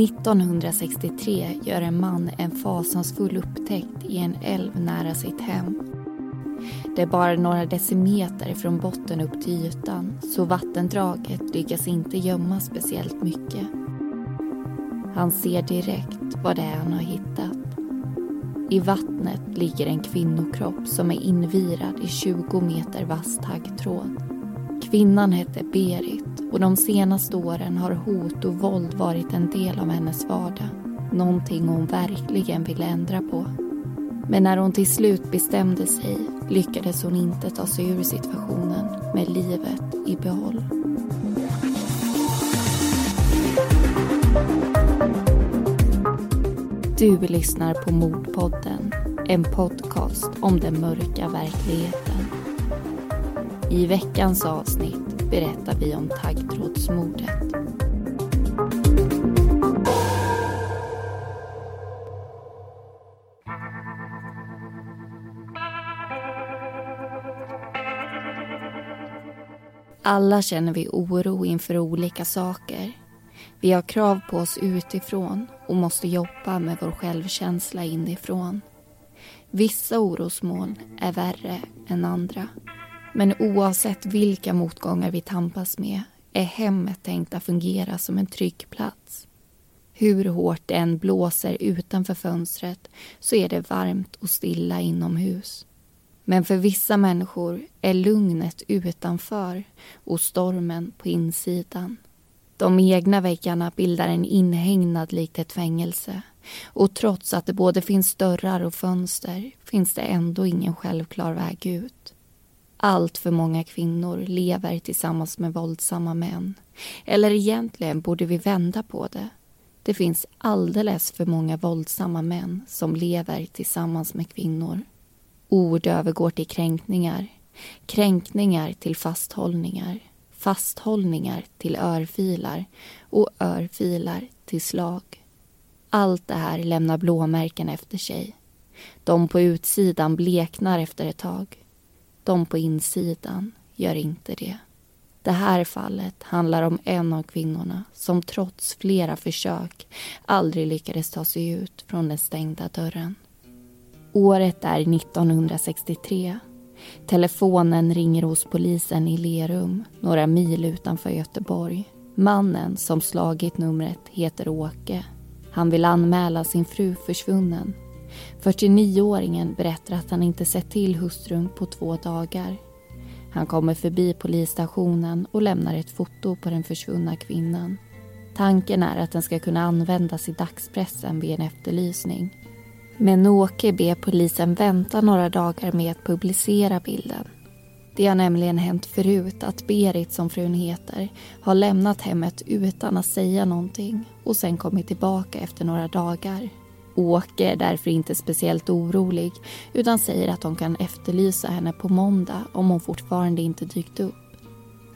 1963 gör en man en fasansfull upptäckt i en älv nära sitt hem. Det är bara några decimeter från botten upp till ytan så vattendraget lyckas inte gömma speciellt mycket. Han ser direkt vad det är han har hittat. I vattnet ligger en kvinnokropp som är invirad i 20 meter vass taggtråd. Kvinnan hette Berit och de senaste åren har hot och våld varit en del av hennes vardag. Någonting hon verkligen ville ändra på. Men när hon till slut bestämde sig lyckades hon inte ta sig ur situationen med livet i behåll. Du lyssnar på Mordpodden, en podcast om den mörka verkligheten. I veckans avsnitt berättar vi om taggtrådsmordet. Alla känner vi oro inför olika saker. Vi har krav på oss utifrån och måste jobba med vår självkänsla inifrån. Vissa orosmoln är värre än andra. Men oavsett vilka motgångar vi tampas med är hemmet tänkt att fungera som en trygg plats. Hur hårt det än blåser utanför fönstret så är det varmt och stilla inomhus. Men för vissa människor är lugnet utanför och stormen på insidan. De egna väggarna bildar en inhägnad likt ett fängelse och trots att det både finns dörrar och fönster finns det ändå ingen självklar väg ut. Allt för många kvinnor lever tillsammans med våldsamma män. Eller egentligen borde vi vända på det. Det finns alldeles för många våldsamma män som lever tillsammans med kvinnor. Ord övergår till kränkningar. Kränkningar till fasthållningar. Fasthållningar till örfilar och örfilar till slag. Allt det här lämnar blåmärken efter sig. De på utsidan bleknar efter ett tag. De på insidan gör inte det. Det här fallet handlar om en av kvinnorna som trots flera försök aldrig lyckades ta sig ut från den stängda dörren. Året är 1963. Telefonen ringer hos polisen i Lerum, några mil utanför Göteborg. Mannen som slagit numret heter Åke. Han vill anmäla sin fru försvunnen. 49-åringen berättar att han inte sett till hustrun på två dagar. Han kommer förbi polisstationen och lämnar ett foto på den försvunna kvinnan. Tanken är att den ska kunna användas i dagspressen vid en efterlysning. Men Åke ber polisen vänta några dagar med att publicera bilden. Det har nämligen hänt förut att Berit, som frun heter, har lämnat hemmet utan att säga någonting och sen kommit tillbaka efter några dagar. Åke är därför inte speciellt orolig utan säger att de kan efterlysa henne på måndag om hon fortfarande inte dykt upp.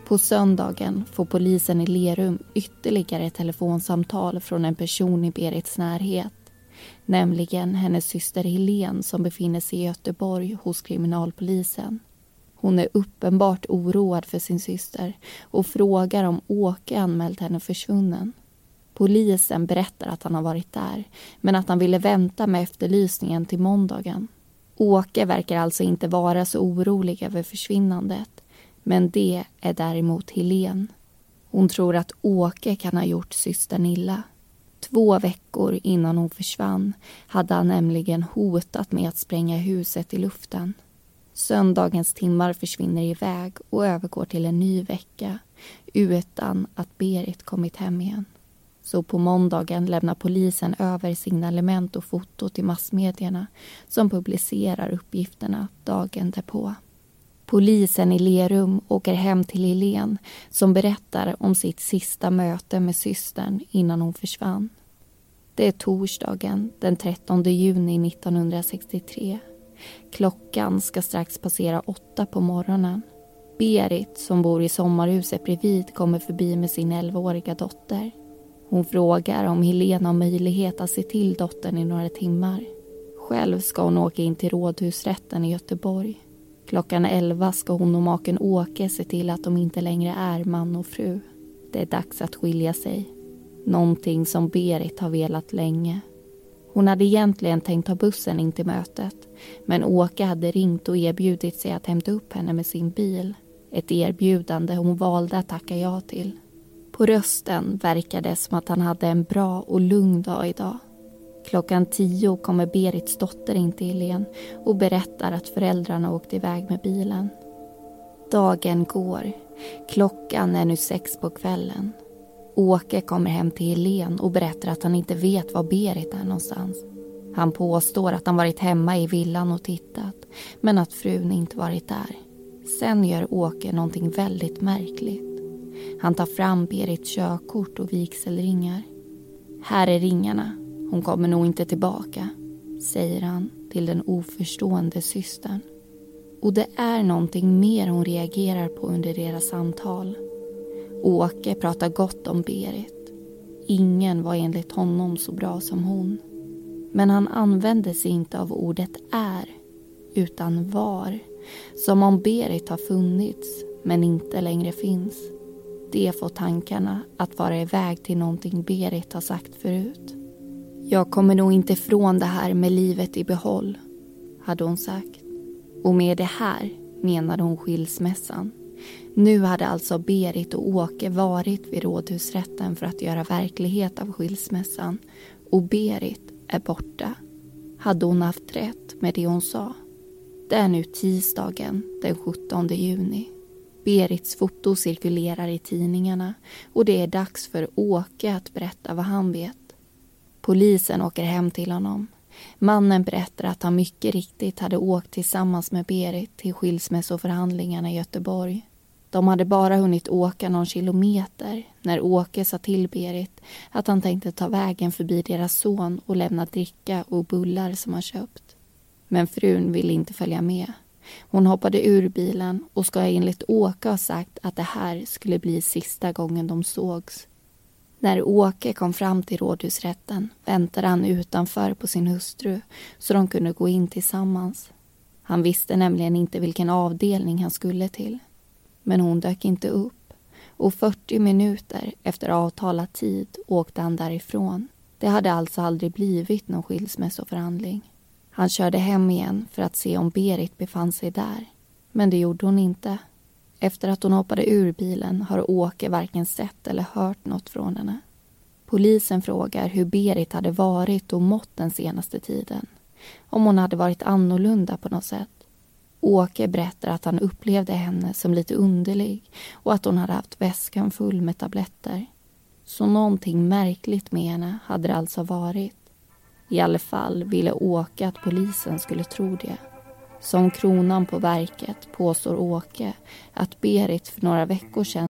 På söndagen får polisen i Lerum ytterligare ett telefonsamtal från en person i Berits närhet nämligen hennes syster Helen som befinner sig i Göteborg hos kriminalpolisen. Hon är uppenbart oroad för sin syster och frågar om Åke anmält henne försvunnen. Polisen berättar att han har varit där men att han ville vänta med efterlysningen till måndagen. Åke verkar alltså inte vara så orolig över försvinnandet men det är däremot Helen. Hon tror att Åke kan ha gjort systern illa. Två veckor innan hon försvann hade han nämligen hotat med att spränga huset i luften. Söndagens timmar försvinner iväg och övergår till en ny vecka utan att Berit kommit hem igen. Så på måndagen lämnar polisen över signalement och foto till massmedierna som publicerar uppgifterna dagen därpå. Polisen i Lerum åker hem till Helen som berättar om sitt sista möte med systern innan hon försvann. Det är torsdagen den 13 juni 1963. Klockan ska strax passera åtta på morgonen. Berit, som bor i sommarhuset bredvid, kommer förbi med sin 11-åriga dotter. Hon frågar om Helena har möjlighet att se till dottern i några timmar. Själv ska hon åka in till Rådhusrätten i Göteborg. Klockan 11 ska hon och maken Åke se till att de inte längre är man och fru. Det är dags att skilja sig. Någonting som Berit har velat länge. Hon hade egentligen tänkt ta bussen in till mötet men Åke hade ringt och erbjudit sig att hämta upp henne med sin bil. Ett erbjudande hon valde att tacka ja till. På rösten verkade det som att han hade en bra och lugn dag idag. Klockan tio kommer Berits dotter in till Helen och berättar att föräldrarna åkte iväg med bilen. Dagen går. Klockan är nu sex på kvällen. Åke kommer hem till Helen och berättar att han inte vet var Berit är någonstans. Han påstår att han varit hemma i villan och tittat men att frun inte varit där. Sen gör Åke någonting väldigt märkligt. Han tar fram Berits körkort och vigselringar. Här är ringarna. Hon kommer nog inte tillbaka, säger han till den oförstående systern. Och det är någonting mer hon reagerar på under deras samtal. Åke pratar gott om Berit. Ingen var enligt honom så bra som hon. Men han använde sig inte av ordet är, utan var. Som om Berit har funnits, men inte längre finns. Det får tankarna att vara iväg till någonting Berit har sagt förut. Jag kommer nog inte ifrån det här med livet i behåll, hade hon sagt. Och med det här menade hon skilsmässan. Nu hade alltså Berit och Åke varit vid rådhusrätten för att göra verklighet av skilsmässan och Berit är borta. Hade hon haft rätt med det hon sa? Det är nu tisdagen den 17 juni. Berits foto cirkulerar i tidningarna och det är dags för Åke att berätta vad han vet. Polisen åker hem till honom. Mannen berättar att han mycket riktigt hade åkt tillsammans med Berit till skilsmässoförhandlingarna i Göteborg. De hade bara hunnit åka någon kilometer när Åke sa till Berit att han tänkte ta vägen förbi deras son och lämna dricka och bullar som han köpt. Men frun ville inte följa med. Hon hoppade ur bilen och ska enligt Åke ha sagt att det här skulle bli sista gången de sågs. När Åke kom fram till rådhusrätten väntade han utanför på sin hustru så de kunde gå in tillsammans. Han visste nämligen inte vilken avdelning han skulle till. Men hon dök inte upp och 40 minuter efter avtalad tid åkte han därifrån. Det hade alltså aldrig blivit någon skilsmässoförhandling. Han körde hem igen för att se om Berit befann sig där. Men det gjorde hon inte. Efter att hon hoppade ur bilen har Åke varken sett eller hört något från henne. Polisen frågar hur Berit hade varit och mått den senaste tiden. Om hon hade varit annorlunda på något sätt. Åke berättar att han upplevde henne som lite underlig och att hon hade haft väskan full med tabletter. Så någonting märkligt med henne hade det alltså varit. I alla fall ville Åke att polisen skulle tro det. Som kronan på verket påstår Åke att Berit för några veckor sedan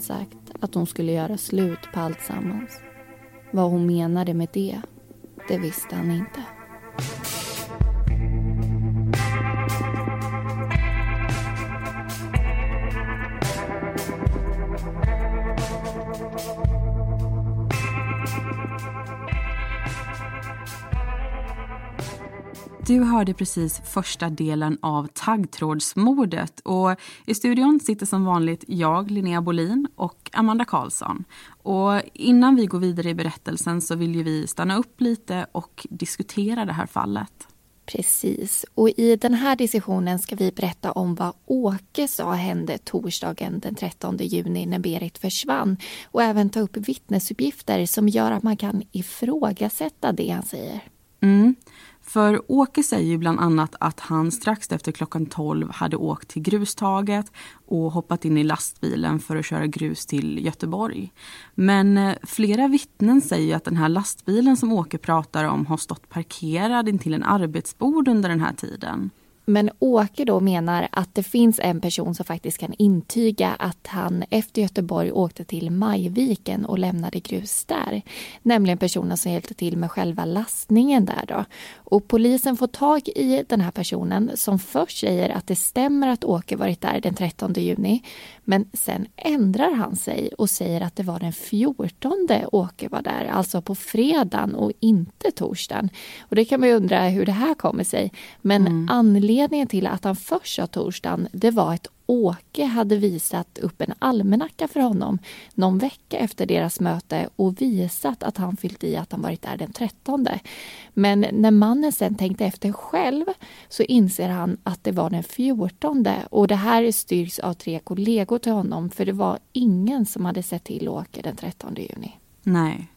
sagt att hon skulle göra slut på allt sammans. Vad hon menade med det, det visste han inte. Du hörde precis första delen av taggtrådsmordet och i studion sitter som vanligt jag, Linnea Bolin och Amanda Karlsson. Och innan vi går vidare i berättelsen så vill vi stanna upp lite och diskutera det här fallet. Precis. Och i den här diskussionen ska vi berätta om vad Åke sa hände torsdagen den 13 juni när Berit försvann och även ta upp vittnesuppgifter som gör att man kan ifrågasätta det han säger. Mm. För Åke säger ju bland annat att han strax efter klockan 12 hade åkt till grustaget och hoppat in i lastbilen för att köra grus till Göteborg. Men eh, flera vittnen säger att den här lastbilen som Åke pratar om har stått parkerad intill en arbetsbord under den här tiden. Men Åke då menar att det finns en person som faktiskt kan intyga att han efter Göteborg åkte till Majviken och lämnade grus där. Nämligen personen som hjälpte till med själva lastningen där då. Och polisen får tag i den här personen som först säger att det stämmer att Åke varit där den 13 juni. Men sen ändrar han sig och säger att det var den 14 Åke var där, alltså på fredagen och inte torsdagen. Och det kan man ju undra hur det här kommer sig. Men mm. anledningen Anledningen till att han först sa torsdagen, det var att Åke hade visat upp en almanacka för honom någon vecka efter deras möte och visat att han fyllt i att han varit där den 13. Men när mannen sen tänkte efter själv så inser han att det var den 14 och det här styrks av tre kollegor till honom för det var ingen som hade sett till Åke den 13 juni. Nej.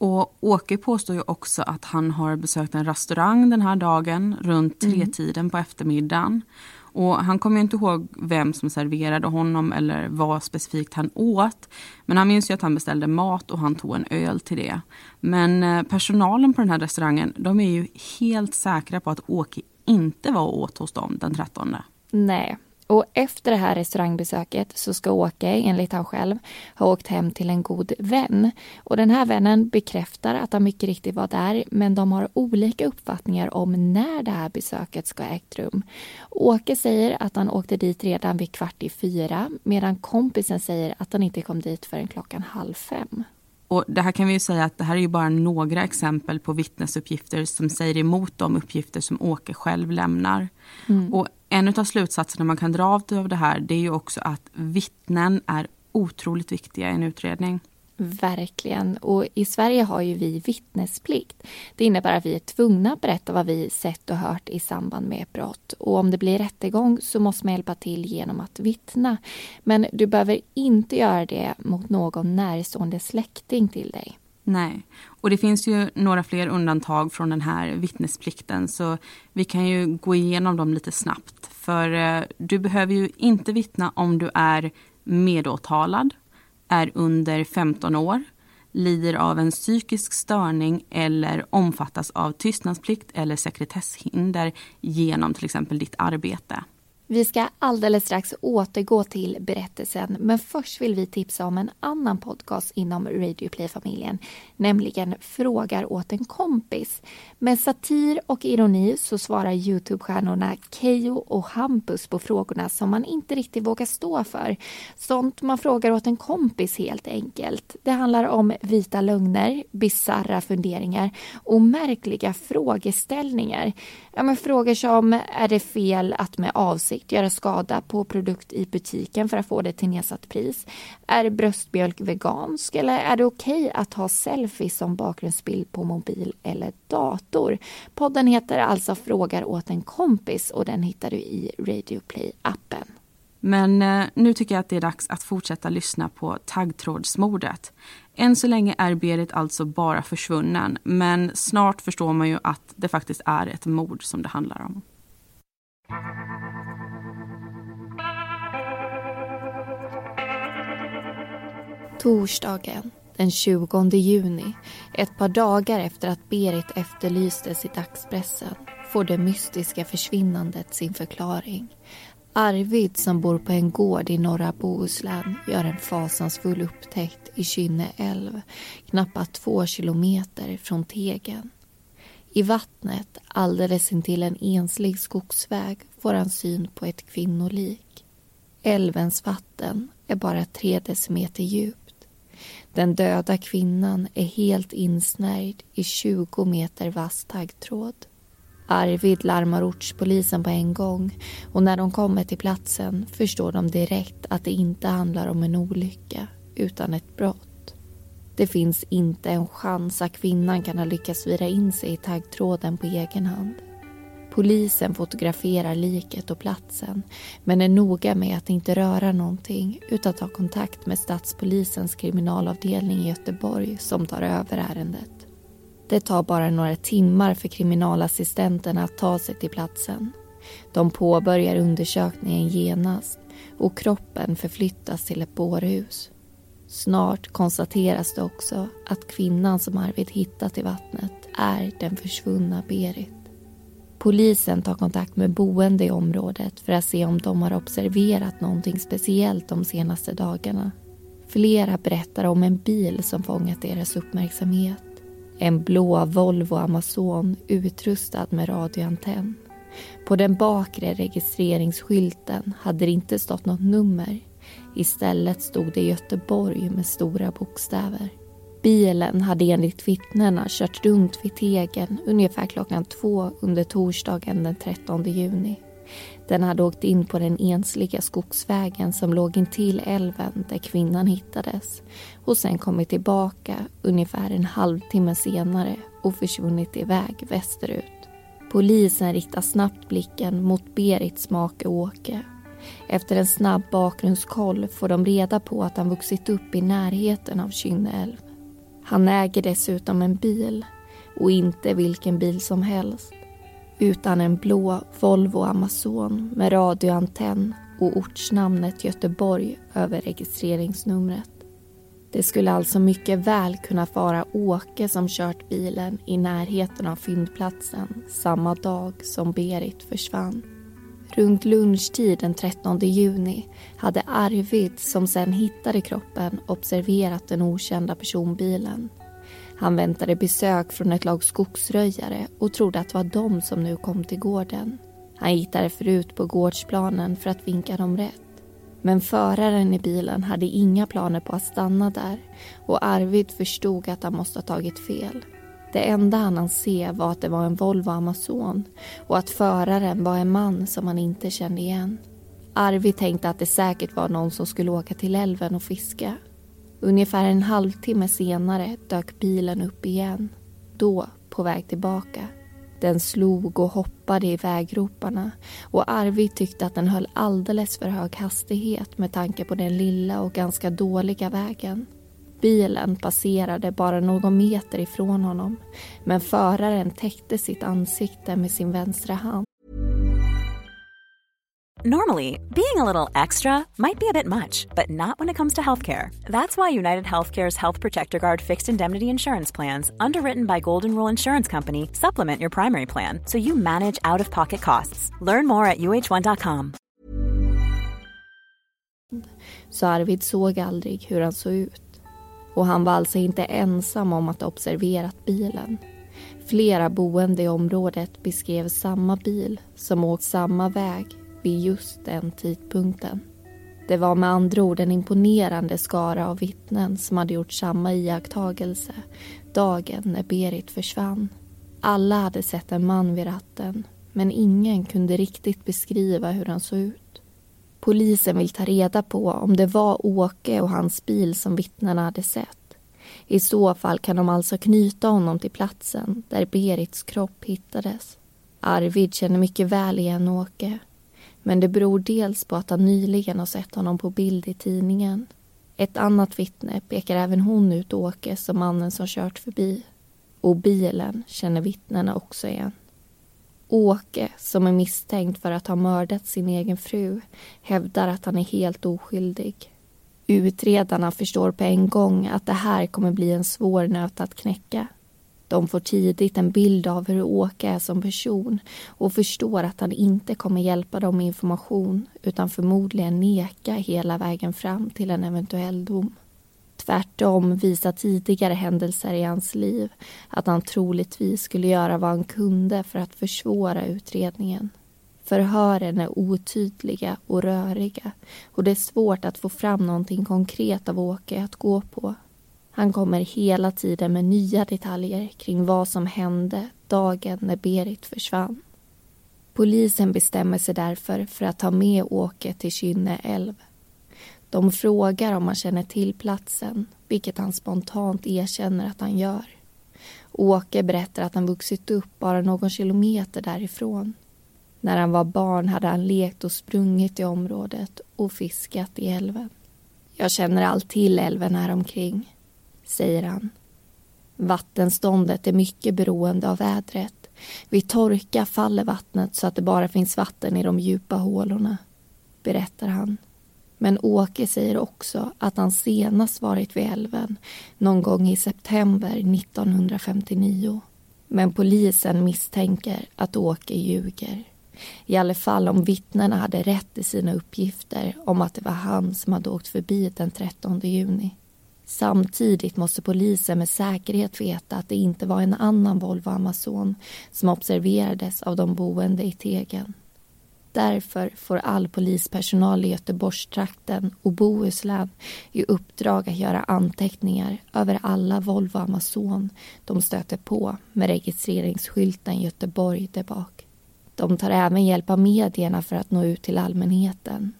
Och Åke påstår ju också att han har besökt en restaurang den här dagen runt mm. tretiden mm. på eftermiddagen. Och han kommer inte ihåg vem som serverade honom eller vad specifikt han åt. Men han minns ju att han beställde mat och han tog en öl till det. Men eh, personalen på den här restaurangen de är ju helt säkra på att Åke inte var och åt hos dem den 13. Nej, och efter det här restaurangbesöket så ska Åke, enligt han själv, ha åkt hem till en god vän. Och den här vännen bekräftar att han mycket riktigt var där, men de har olika uppfattningar om när det här besöket ska ha ägt rum. Åke säger att han åkte dit redan vid kvart i fyra, medan kompisen säger att han inte kom dit förrän klockan halv fem. Och det här kan vi ju säga att det här är ju bara några exempel på vittnesuppgifter som säger emot de uppgifter som Åke själv lämnar. Mm. Och en av slutsatserna man kan dra av det här det är ju också att vittnen är otroligt viktiga i en utredning. Verkligen. Och i Sverige har ju vi vittnesplikt. Det innebär att vi är tvungna att berätta vad vi sett och hört i samband med ett brott. Och om det blir rättegång så måste man hjälpa till genom att vittna. Men du behöver inte göra det mot någon närstående släkting till dig. Nej, och det finns ju några fler undantag från den här vittnesplikten så vi kan ju gå igenom dem lite snabbt. För eh, du behöver ju inte vittna om du är medåtalad, är under 15 år, lider av en psykisk störning eller omfattas av tystnadsplikt eller sekretesshinder genom till exempel ditt arbete. Vi ska alldeles strax återgå till berättelsen men först vill vi tipsa om en annan podcast inom Radio Play-familjen, nämligen Frågar åt en kompis. Med satir och ironi så svarar Youtube-stjärnorna Kejo och Hampus på frågorna som man inte riktigt vågar stå för. Sånt man frågar åt en kompis helt enkelt. Det handlar om vita lögner, bizarra funderingar och märkliga frågeställningar. Ja, men frågor som, är det fel att med avsikt göra skada på produkt i butiken för att få det till nedsatt pris? Är bröstmjölk vegansk eller är det okej okay att ha selfies som bakgrundsbild på mobil eller dator? Podden heter alltså Frågar åt en kompis och den hittar du i Radio Play-appen. Men eh, nu tycker jag att det är dags att fortsätta lyssna på taggtrådsmordet. Än så länge är Berit alltså bara försvunnen men snart förstår man ju att det faktiskt är ett mord som det handlar om. Torsdagen den 20 juni, ett par dagar efter att Berit efterlystes i dagspressen får det mystiska försvinnandet sin förklaring. Arvid som bor på en gård i norra Bohuslän gör en fasansfull upptäckt i Kynne älv, knappt två kilometer från Tegen. I vattnet, alldeles intill en enslig skogsväg, får han syn på ett kvinnolik. Älvens vatten är bara tre decimeter djupt. Den döda kvinnan är helt insnärjd i 20 meter vass taggtråd. Arvid larmar ortspolisen på en gång och när de kommer till platsen förstår de direkt att det inte handlar om en olycka utan ett brott. Det finns inte en chans att kvinnan kan ha lyckats vira in sig i taggtråden på egen hand. Polisen fotograferar liket och platsen men är noga med att inte röra någonting utan ta kontakt med stadspolisens kriminalavdelning i Göteborg som tar över ärendet. Det tar bara några timmar för kriminalassistenterna att ta sig till platsen. De påbörjar undersökningen genast och kroppen förflyttas till ett bårhus. Snart konstateras det också att kvinnan som Arvid hittat i vattnet är den försvunna Berit. Polisen tar kontakt med boende i området för att se om de har observerat någonting speciellt de senaste dagarna. Flera berättar om en bil som fångat deras uppmärksamhet. En blå Volvo Amazon utrustad med radioantenn. På den bakre registreringsskylten hade det inte stått något nummer. Istället stod det Göteborg med stora bokstäver. Bilen hade enligt vittnena kört runt vid Tegen ungefär klockan två under torsdagen den 13 juni. Den hade åkt in på den ensliga skogsvägen som låg intill älven där kvinnan hittades och sen kommit tillbaka ungefär en halvtimme senare och försvunnit iväg västerut. Polisen riktar snabbt blicken mot Berits make Åke. Efter en snabb bakgrundskoll får de reda på att han vuxit upp i närheten av Kynneälv. Han äger dessutom en bil och inte vilken bil som helst utan en blå Volvo Amazon med radioantenn och ortsnamnet Göteborg över registreringsnumret. Det skulle alltså mycket väl kunna vara Åke som kört bilen i närheten av fyndplatsen samma dag som Berit försvann. Runt lunchtid den 13 juni hade Arvid, som sen hittade kroppen, observerat den okända personbilen. Han väntade besök från ett lag skogsröjare och trodde att det var de som nu kom till gården. Han gick därför ut på gårdsplanen för att vinka dem rätt. Men föraren i bilen hade inga planer på att stanna där och Arvid förstod att han måste ha tagit fel. Det enda han hann se var att det var en Volvo Amazon och att föraren var en man som han inte kände igen. Arvid tänkte att det säkert var någon som skulle åka till älven och fiska. Ungefär en halvtimme senare dök bilen upp igen. Då på väg tillbaka. Den slog och hoppade i väggroparna och Arvid tyckte att den höll alldeles för hög hastighet med tanke på den lilla och ganska dåliga vägen. Bilen passerade bara någon meter ifrån honom men föraren täckte sitt ansikte med sin vänstra hand. Normally, being a little extra might be a bit much, but not when it comes to healthcare. That's why United Healthcare's Health Protector Guard fixed indemnity insurance plans, underwritten by Golden Rule Insurance Company, supplement your primary plan so you manage out of pocket costs. Learn more at uh1.com. Så Arvid såg aldrig hur han såg ut. Och han var alltså inte ensam om att ha observerat bilen. Flera boende i området beskrev samma bil som åkt samma väg vid just den tidpunkten. Det var med andra ord en imponerande skara av vittnen som hade gjort samma iakttagelse dagen när Berit försvann. Alla hade sett en man vid ratten men ingen kunde riktigt beskriva hur han såg ut. Polisen vill ta reda på om det var Åke och hans bil som vittnena hade sett. I så fall kan de alltså knyta honom till platsen där Berits kropp hittades. Arvid känner mycket väl igen Åke men det beror dels på att han nyligen har sett honom på bild i tidningen. Ett annat vittne pekar även hon ut Åke som mannen som kört förbi. Och bilen känner vittnena också igen. Åke, som är misstänkt för att ha mördat sin egen fru, hävdar att han är helt oskyldig. Utredarna förstår på en gång att det här kommer bli en svår nöt att knäcka. De får tidigt en bild av hur Åke är som person och förstår att han inte kommer hjälpa dem med information utan förmodligen neka hela vägen fram till en eventuell dom. Tvärtom visar tidigare händelser i hans liv att han troligtvis skulle göra vad han kunde för att försvåra utredningen. Förhören är otydliga och röriga och det är svårt att få fram någonting konkret av Åke att gå på. Han kommer hela tiden med nya detaljer kring vad som hände dagen när Berit försvann. Polisen bestämmer sig därför för att ta med Åke till Kynne älv. De frågar om han känner till platsen, vilket han spontant erkänner att han gör. Åke berättar att han vuxit upp bara någon kilometer därifrån. När han var barn hade han lekt och sprungit i området och fiskat i älven. Jag känner allt till älven här omkring säger han. Vattenståndet är mycket beroende av vädret. Vid torka faller vattnet så att det bara finns vatten i de djupa hålorna, berättar han. Men Åke säger också att han senast varit vid älven någon gång i september 1959. Men polisen misstänker att Åke ljuger. I alla fall om vittnena hade rätt i sina uppgifter om att det var han som hade åkt förbi den 13 juni. Samtidigt måste polisen med säkerhet veta att det inte var en annan Volvo Amazon som observerades av de boende i Tegen. Därför får all polispersonal i Göteborgstrakten och Bohuslän i uppdrag att göra anteckningar över alla Volvo Amazon de stöter på med registreringsskylten Göteborg där bak. De tar även hjälp av medierna för att nå ut till allmänheten.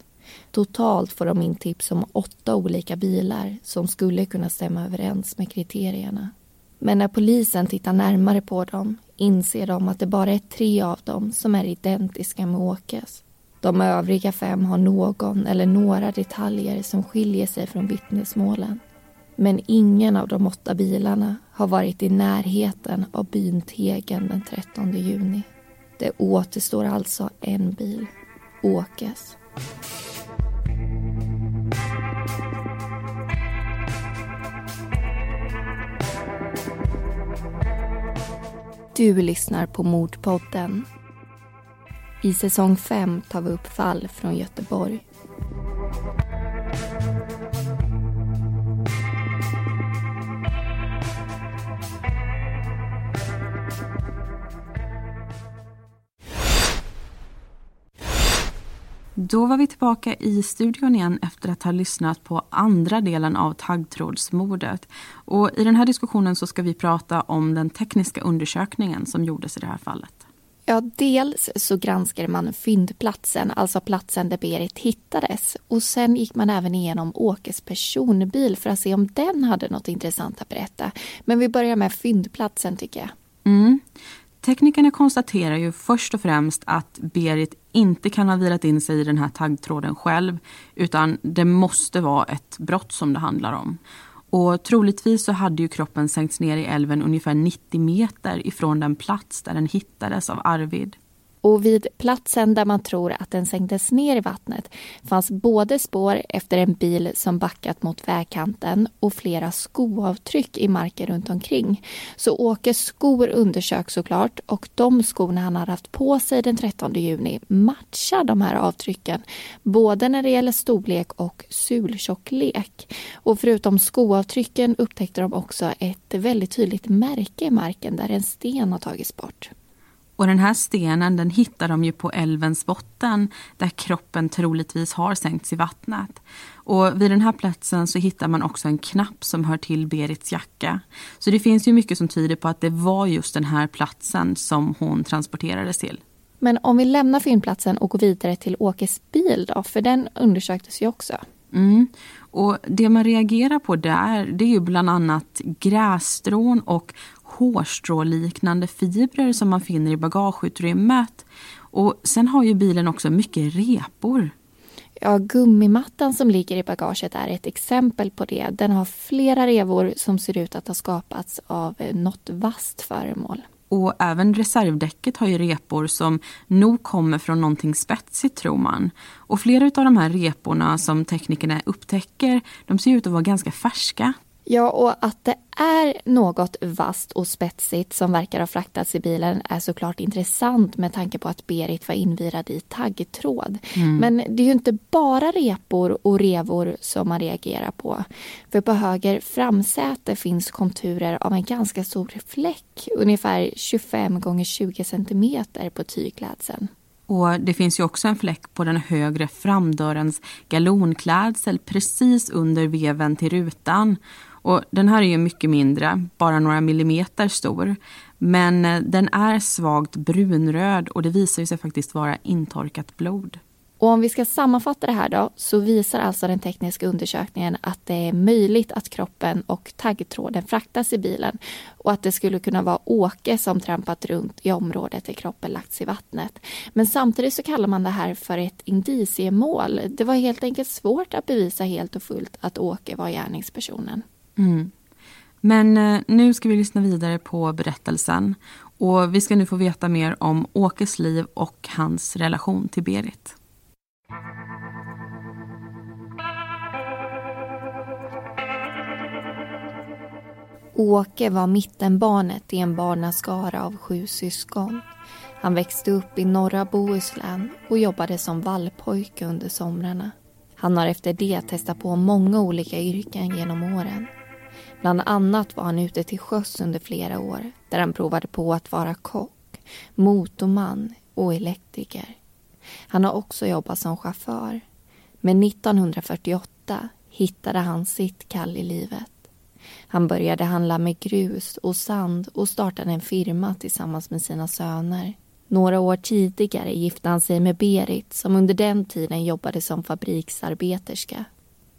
Totalt får de in tips om åtta olika bilar som skulle kunna stämma överens med kriterierna. Men när polisen tittar närmare på dem inser de att det bara är tre av dem som är identiska med Åkes. De övriga fem har någon eller några detaljer som skiljer sig från vittnesmålen. Men ingen av de åtta bilarna har varit i närheten av byn Tegen den 13 juni. Det återstår alltså en bil, Åkes. Du lyssnar på Mordpodden. I säsong 5 tar vi upp fall från Göteborg. Då var vi tillbaka i studion igen efter att ha lyssnat på andra delen av taggtrådsmordet. Och I den här diskussionen så ska vi prata om den tekniska undersökningen som gjordes i det här fallet. Ja, dels så granskade man fyndplatsen, alltså platsen där Berit hittades. Och sen gick man även igenom Åkes personbil för att se om den hade något intressant att berätta. Men vi börjar med fyndplatsen tycker jag. Mm. Teknikerna konstaterar ju först och främst att Berit inte kan ha vilat in sig i den här taggtråden själv utan det måste vara ett brott som det handlar om. Och troligtvis så hade ju kroppen sänkts ner i älven ungefär 90 meter ifrån den plats där den hittades av Arvid. Och vid platsen där man tror att den sänktes ner i vattnet fanns både spår efter en bil som backat mot vägkanten och flera skoavtryck i marken runt omkring. Så Åkes skor undersöks såklart och de skorna han hade haft på sig den 13 juni matchar de här avtrycken både när det gäller storlek och sultjocklek. Och förutom skoavtrycken upptäckte de också ett väldigt tydligt märke i marken där en sten har tagits bort. Och den här stenen den hittar de ju på älvens botten där kroppen troligtvis har sänkts i vattnet. Och vid den här platsen så hittar man också en knapp som hör till Berits jacka. Så det finns ju mycket som tyder på att det var just den här platsen som hon transporterades till. Men om vi lämnar fyndplatsen och går vidare till Åkes bil då, för den undersöktes ju också. Mm. Och Det man reagerar på där det är ju bland annat grässtrån och hårstråliknande fibrer som man finner i bagageutrymmet. Och sen har ju bilen också mycket repor. Ja, gummimattan som ligger i bagaget är ett exempel på det. Den har flera revor som ser ut att ha skapats av något vasst föremål. Och även reservdäcket har ju repor som nog kommer från någonting spetsigt tror man. Och flera av de här reporna som teknikerna upptäcker, de ser ut att vara ganska färska. Ja, och att det är något vasst och spetsigt som verkar ha fraktats i bilen är såklart intressant med tanke på att Berit var invirad i taggtråd. Mm. Men det är ju inte bara repor och revor som man reagerar på. För på höger framsäte finns konturer av en ganska stor fläck, ungefär 25 gånger 20 centimeter på tygklädseln. Och Det finns ju också en fläck på den högre framdörrens galonklädsel precis under veven till rutan. Och den här är ju mycket mindre, bara några millimeter stor. Men eh, den är svagt brunröd och det visar sig faktiskt vara intorkat blod. Och om vi ska sammanfatta det här då, så visar alltså den tekniska undersökningen att det är möjligt att kroppen och taggtråden fraktas i bilen och att det skulle kunna vara Åke som trampat runt i området där kroppen lagts i vattnet. Men samtidigt så kallar man det här för ett indiciemål. Det var helt enkelt svårt att bevisa helt och fullt att Åke var gärningspersonen. Mm. Men eh, nu ska vi lyssna vidare på berättelsen och vi ska nu få veta mer om Åkes liv och hans relation till Berit. Åke var mittenbarnet i en barnaskara av sju syskon. Han växte upp i norra Bohuslän och jobbade som vallpojke under somrarna. Han har efter det testat på många olika yrken genom åren. Bland annat var han ute till sjöss under flera år där han provade på att vara kock, motorman och elektriker. Han har också jobbat som chaufför. Men 1948 hittade han sitt kall i livet. Han började handla med grus och sand och startade en firma tillsammans med sina söner. Några år tidigare gifte han sig med Berit som under den tiden jobbade som fabriksarbeterska.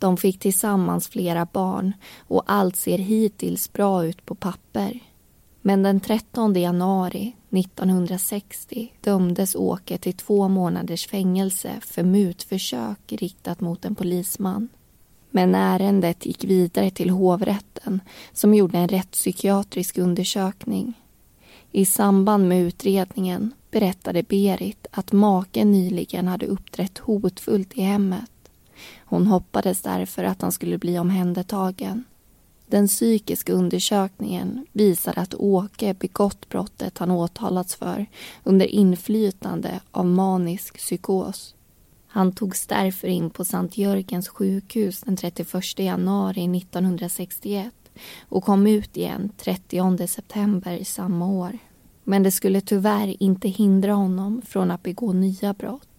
De fick tillsammans flera barn och allt ser hittills bra ut på papper. Men den 13 januari 1960 dömdes Åke till två månaders fängelse för mutförsök riktat mot en polisman. Men ärendet gick vidare till hovrätten som gjorde en rättspsykiatrisk undersökning. I samband med utredningen berättade Berit att maken nyligen hade uppträtt hotfullt i hemmet. Hon hoppades därför att han skulle bli omhändertagen. Den psykiska undersökningen visade att Åke begått brottet han åtalats för under inflytande av manisk psykos. Han togs därför in på Sankt Jörgens sjukhus den 31 januari 1961 och kom ut igen 30 september samma år. Men det skulle tyvärr inte hindra honom från att begå nya brott.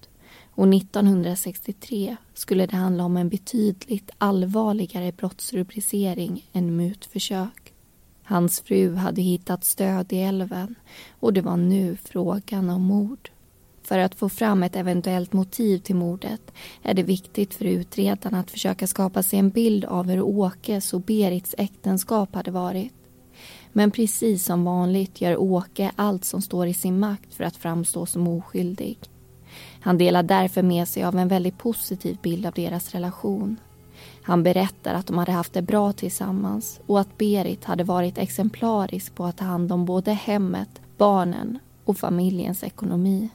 Och 1963 skulle det handla om en betydligt allvarligare brottsrubricering än mutförsök. Hans fru hade hittat stöd i älven och det var nu frågan om mord. För att få fram ett eventuellt motiv till mordet är det viktigt för utredarna att försöka skapa sig en bild av hur Åkes och Berits äktenskap hade varit. Men precis som vanligt gör Åke allt som står i sin makt för att framstå som oskyldig. Han delar därför med sig av en väldigt positiv bild av deras relation. Han berättar att de hade haft det bra tillsammans och att Berit hade varit exemplarisk på att ta hand om både hemmet, barnen och familjens ekonomi.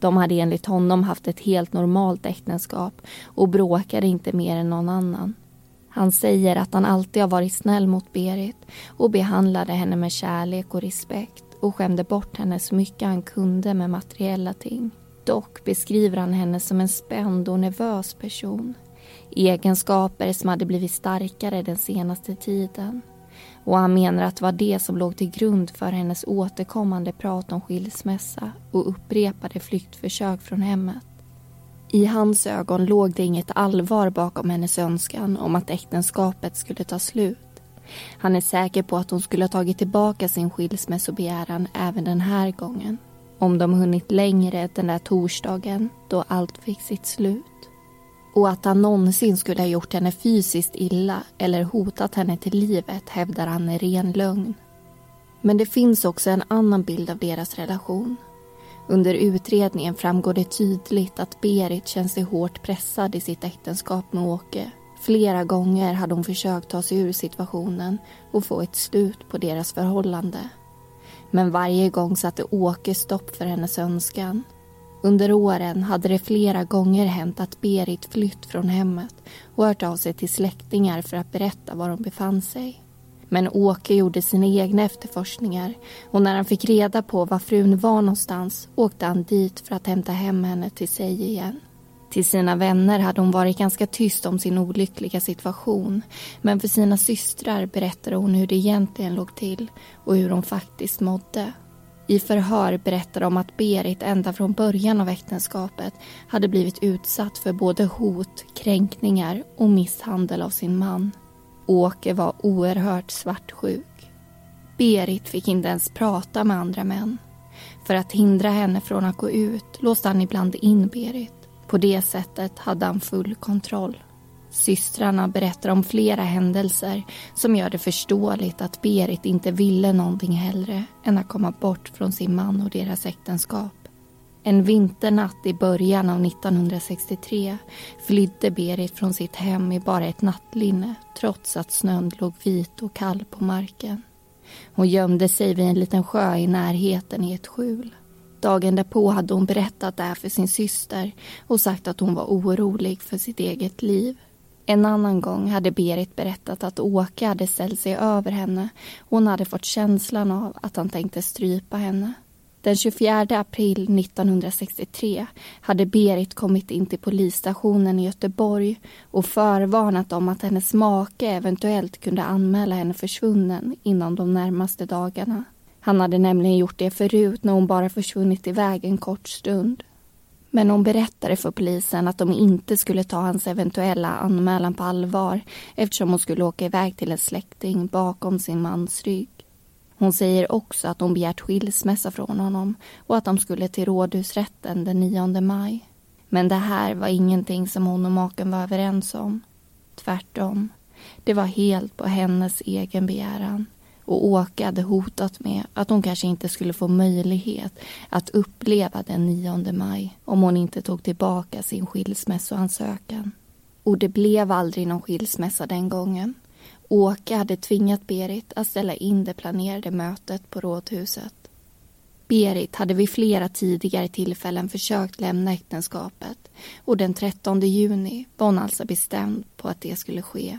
De hade enligt honom haft ett helt normalt äktenskap och bråkade inte mer än någon annan. Han säger att han alltid har varit snäll mot Berit och behandlade henne med kärlek och respekt och skämde bort henne så mycket han kunde med materiella ting. Dock beskriver han henne som en spänd och nervös person. Egenskaper som hade blivit starkare den senaste tiden. Och han menar att det var det som låg till grund för hennes återkommande prat om skilsmässa och upprepade flyktförsök från hemmet. I hans ögon låg det inget allvar bakom hennes önskan om att äktenskapet skulle ta slut. Han är säker på att hon skulle ha tagit tillbaka sin skilsmässobegäran även den här gången. Om de hunnit längre den där torsdagen då allt fick sitt slut. Och att han någonsin skulle ha gjort henne fysiskt illa eller hotat henne till livet hävdar han är ren lögn. Men det finns också en annan bild av deras relation. Under utredningen framgår det tydligt att Berit känner sig hårt pressad i sitt äktenskap med Åke. Flera gånger hade hon försökt ta sig ur situationen och få ett slut på deras förhållande. Men varje gång satte Åke stopp för hennes önskan. Under åren hade det flera gånger hänt att Berit flytt från hemmet och hört av sig till släktingar för att berätta var hon befann sig. Men Åke gjorde sina egna efterforskningar och när han fick reda på var frun var någonstans åkte han dit för att hämta hem henne till sig igen. Till sina vänner hade hon varit ganska tyst om sin olyckliga situation men för sina systrar berättade hon hur det egentligen låg till och hur hon faktiskt mådde. I förhör berättade de att Berit ända från början av äktenskapet hade blivit utsatt för både hot, kränkningar och misshandel av sin man. Åke var oerhört svartsjuk. Berit fick inte ens prata med andra män. För att hindra henne från att gå ut låste han ibland in Berit. På det sättet hade han full kontroll. Systrarna berättar om flera händelser som gör det förståeligt att Berit inte ville någonting hellre än att komma bort från sin man och deras äktenskap. En vinternatt i början av 1963 flydde Berit från sitt hem i bara ett nattlinne trots att snön låg vit och kall på marken. Hon gömde sig vid en liten sjö i närheten i ett skjul. Dagen därpå hade hon berättat det här för sin syster och sagt att hon var orolig för sitt eget liv. En annan gång hade Berit berättat att Åke hade ställt sig över henne och hon hade fått känslan av att han tänkte strypa henne. Den 24 april 1963 hade Berit kommit in till polisstationen i Göteborg och förvarnat om att hennes make eventuellt kunde anmäla henne försvunnen inom de närmaste dagarna. Han hade nämligen gjort det förut när hon bara försvunnit iväg en kort stund. Men hon berättade för polisen att de inte skulle ta hans eventuella anmälan på allvar eftersom hon skulle åka iväg till en släkting bakom sin mans rygg. Hon säger också att hon begärt skilsmässa från honom och att de skulle till rådhusrätten den 9 maj. Men det här var ingenting som hon och maken var överens om. Tvärtom. Det var helt på hennes egen begäran och Åke hade hotat med att hon kanske inte skulle få möjlighet att uppleva den 9 maj om hon inte tog tillbaka sin skilsmässoansökan. Och det blev aldrig någon skilsmässa den gången. Åke hade tvingat Berit att ställa in det planerade mötet på rådhuset. Berit hade vid flera tidigare tillfällen försökt lämna äktenskapet och den 13 juni var hon alltså bestämd på att det skulle ske.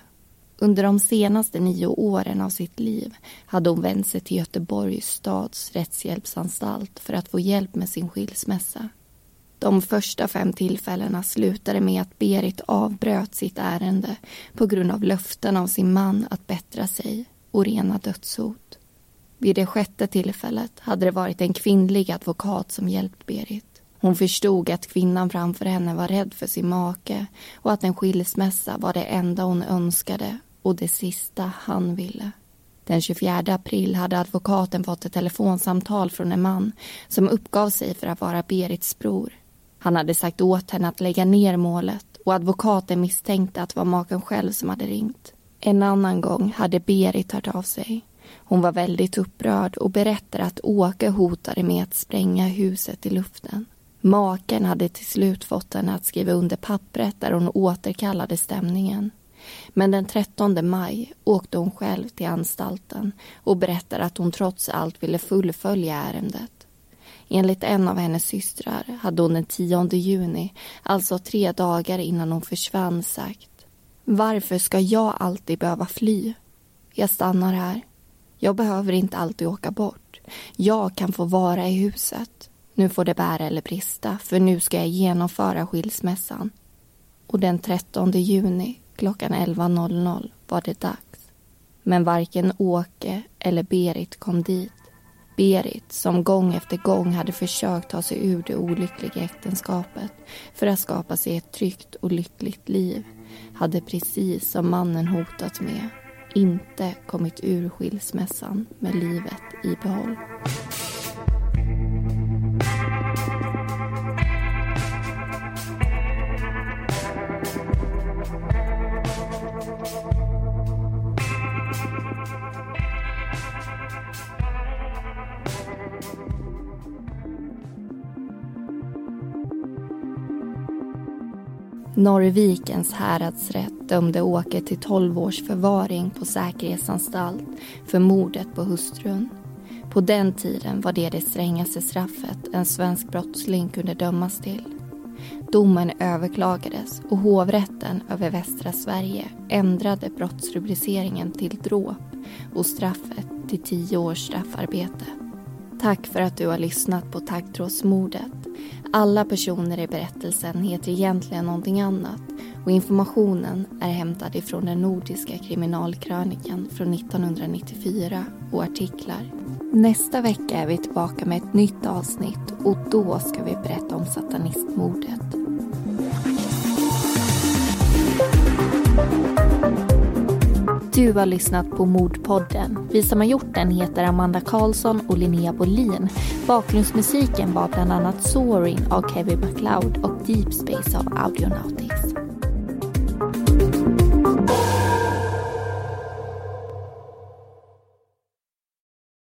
Under de senaste nio åren av sitt liv hade hon vänt sig till Göteborgs stads rättshjälpsanstalt för att få hjälp med sin skilsmässa. De första fem tillfällena slutade med att Berit avbröt sitt ärende på grund av löften av sin man att bättra sig och rena dödshot. Vid det sjätte tillfället hade det varit en kvinnlig advokat som hjälpt Berit. Hon förstod att kvinnan framför henne var rädd för sin make och att en skilsmässa var det enda hon önskade och det sista han ville. Den 24 april hade advokaten fått ett telefonsamtal från en man som uppgav sig för att vara Berits bror. Han hade sagt åt henne att lägga ner målet och advokaten misstänkte att det var maken själv som hade ringt. En annan gång hade Berit hört av sig. Hon var väldigt upprörd och berättade att Åke hotade med att spränga huset i luften. Maken hade till slut fått henne att skriva under pappret där hon återkallade stämningen. Men den 13 maj åkte hon själv till anstalten och berättade att hon trots allt ville fullfölja ärendet. Enligt en av hennes systrar hade hon den 10 juni, alltså tre dagar innan hon försvann, sagt Varför ska jag alltid behöva fly? Jag stannar här. Jag behöver inte alltid åka bort. Jag kan få vara i huset. Nu får det bära eller brista, för nu ska jag genomföra skilsmässan. Och den 13 juni klockan 11.00 var det dags. Men varken Åke eller Berit kom dit. Berit, som gång efter gång hade försökt ta sig ur det olyckliga äktenskapet för att skapa sig ett tryggt och lyckligt liv, hade precis som mannen hotat med inte kommit ur skilsmässan med livet i behåll. Norrvikens häradsrätt dömde Åke till 12 års förvaring på säkerhetsanstalt för mordet på hustrun. På den tiden var det det strängaste straffet en svensk brottsling kunde dömas till. Domen överklagades och hovrätten över västra Sverige ändrade brottsrubriceringen till dråp och straffet till tio års straffarbete. Tack för att du har lyssnat på Taggtrådsmordet. Alla personer i berättelsen heter egentligen någonting annat och informationen är hämtad ifrån den nordiska kriminalkrönikan från 1994 och artiklar. Nästa vecka är vi tillbaka med ett nytt avsnitt och då ska vi berätta om satanistmordet. Du har lyssnat på Mordpodden. Vi som har gjort den heter Amanda Karlsson och Linnea Bolin. Bakgrundsmusiken var bland annat Soaring av Kevin MacLeod och Deep Space av Audionautics.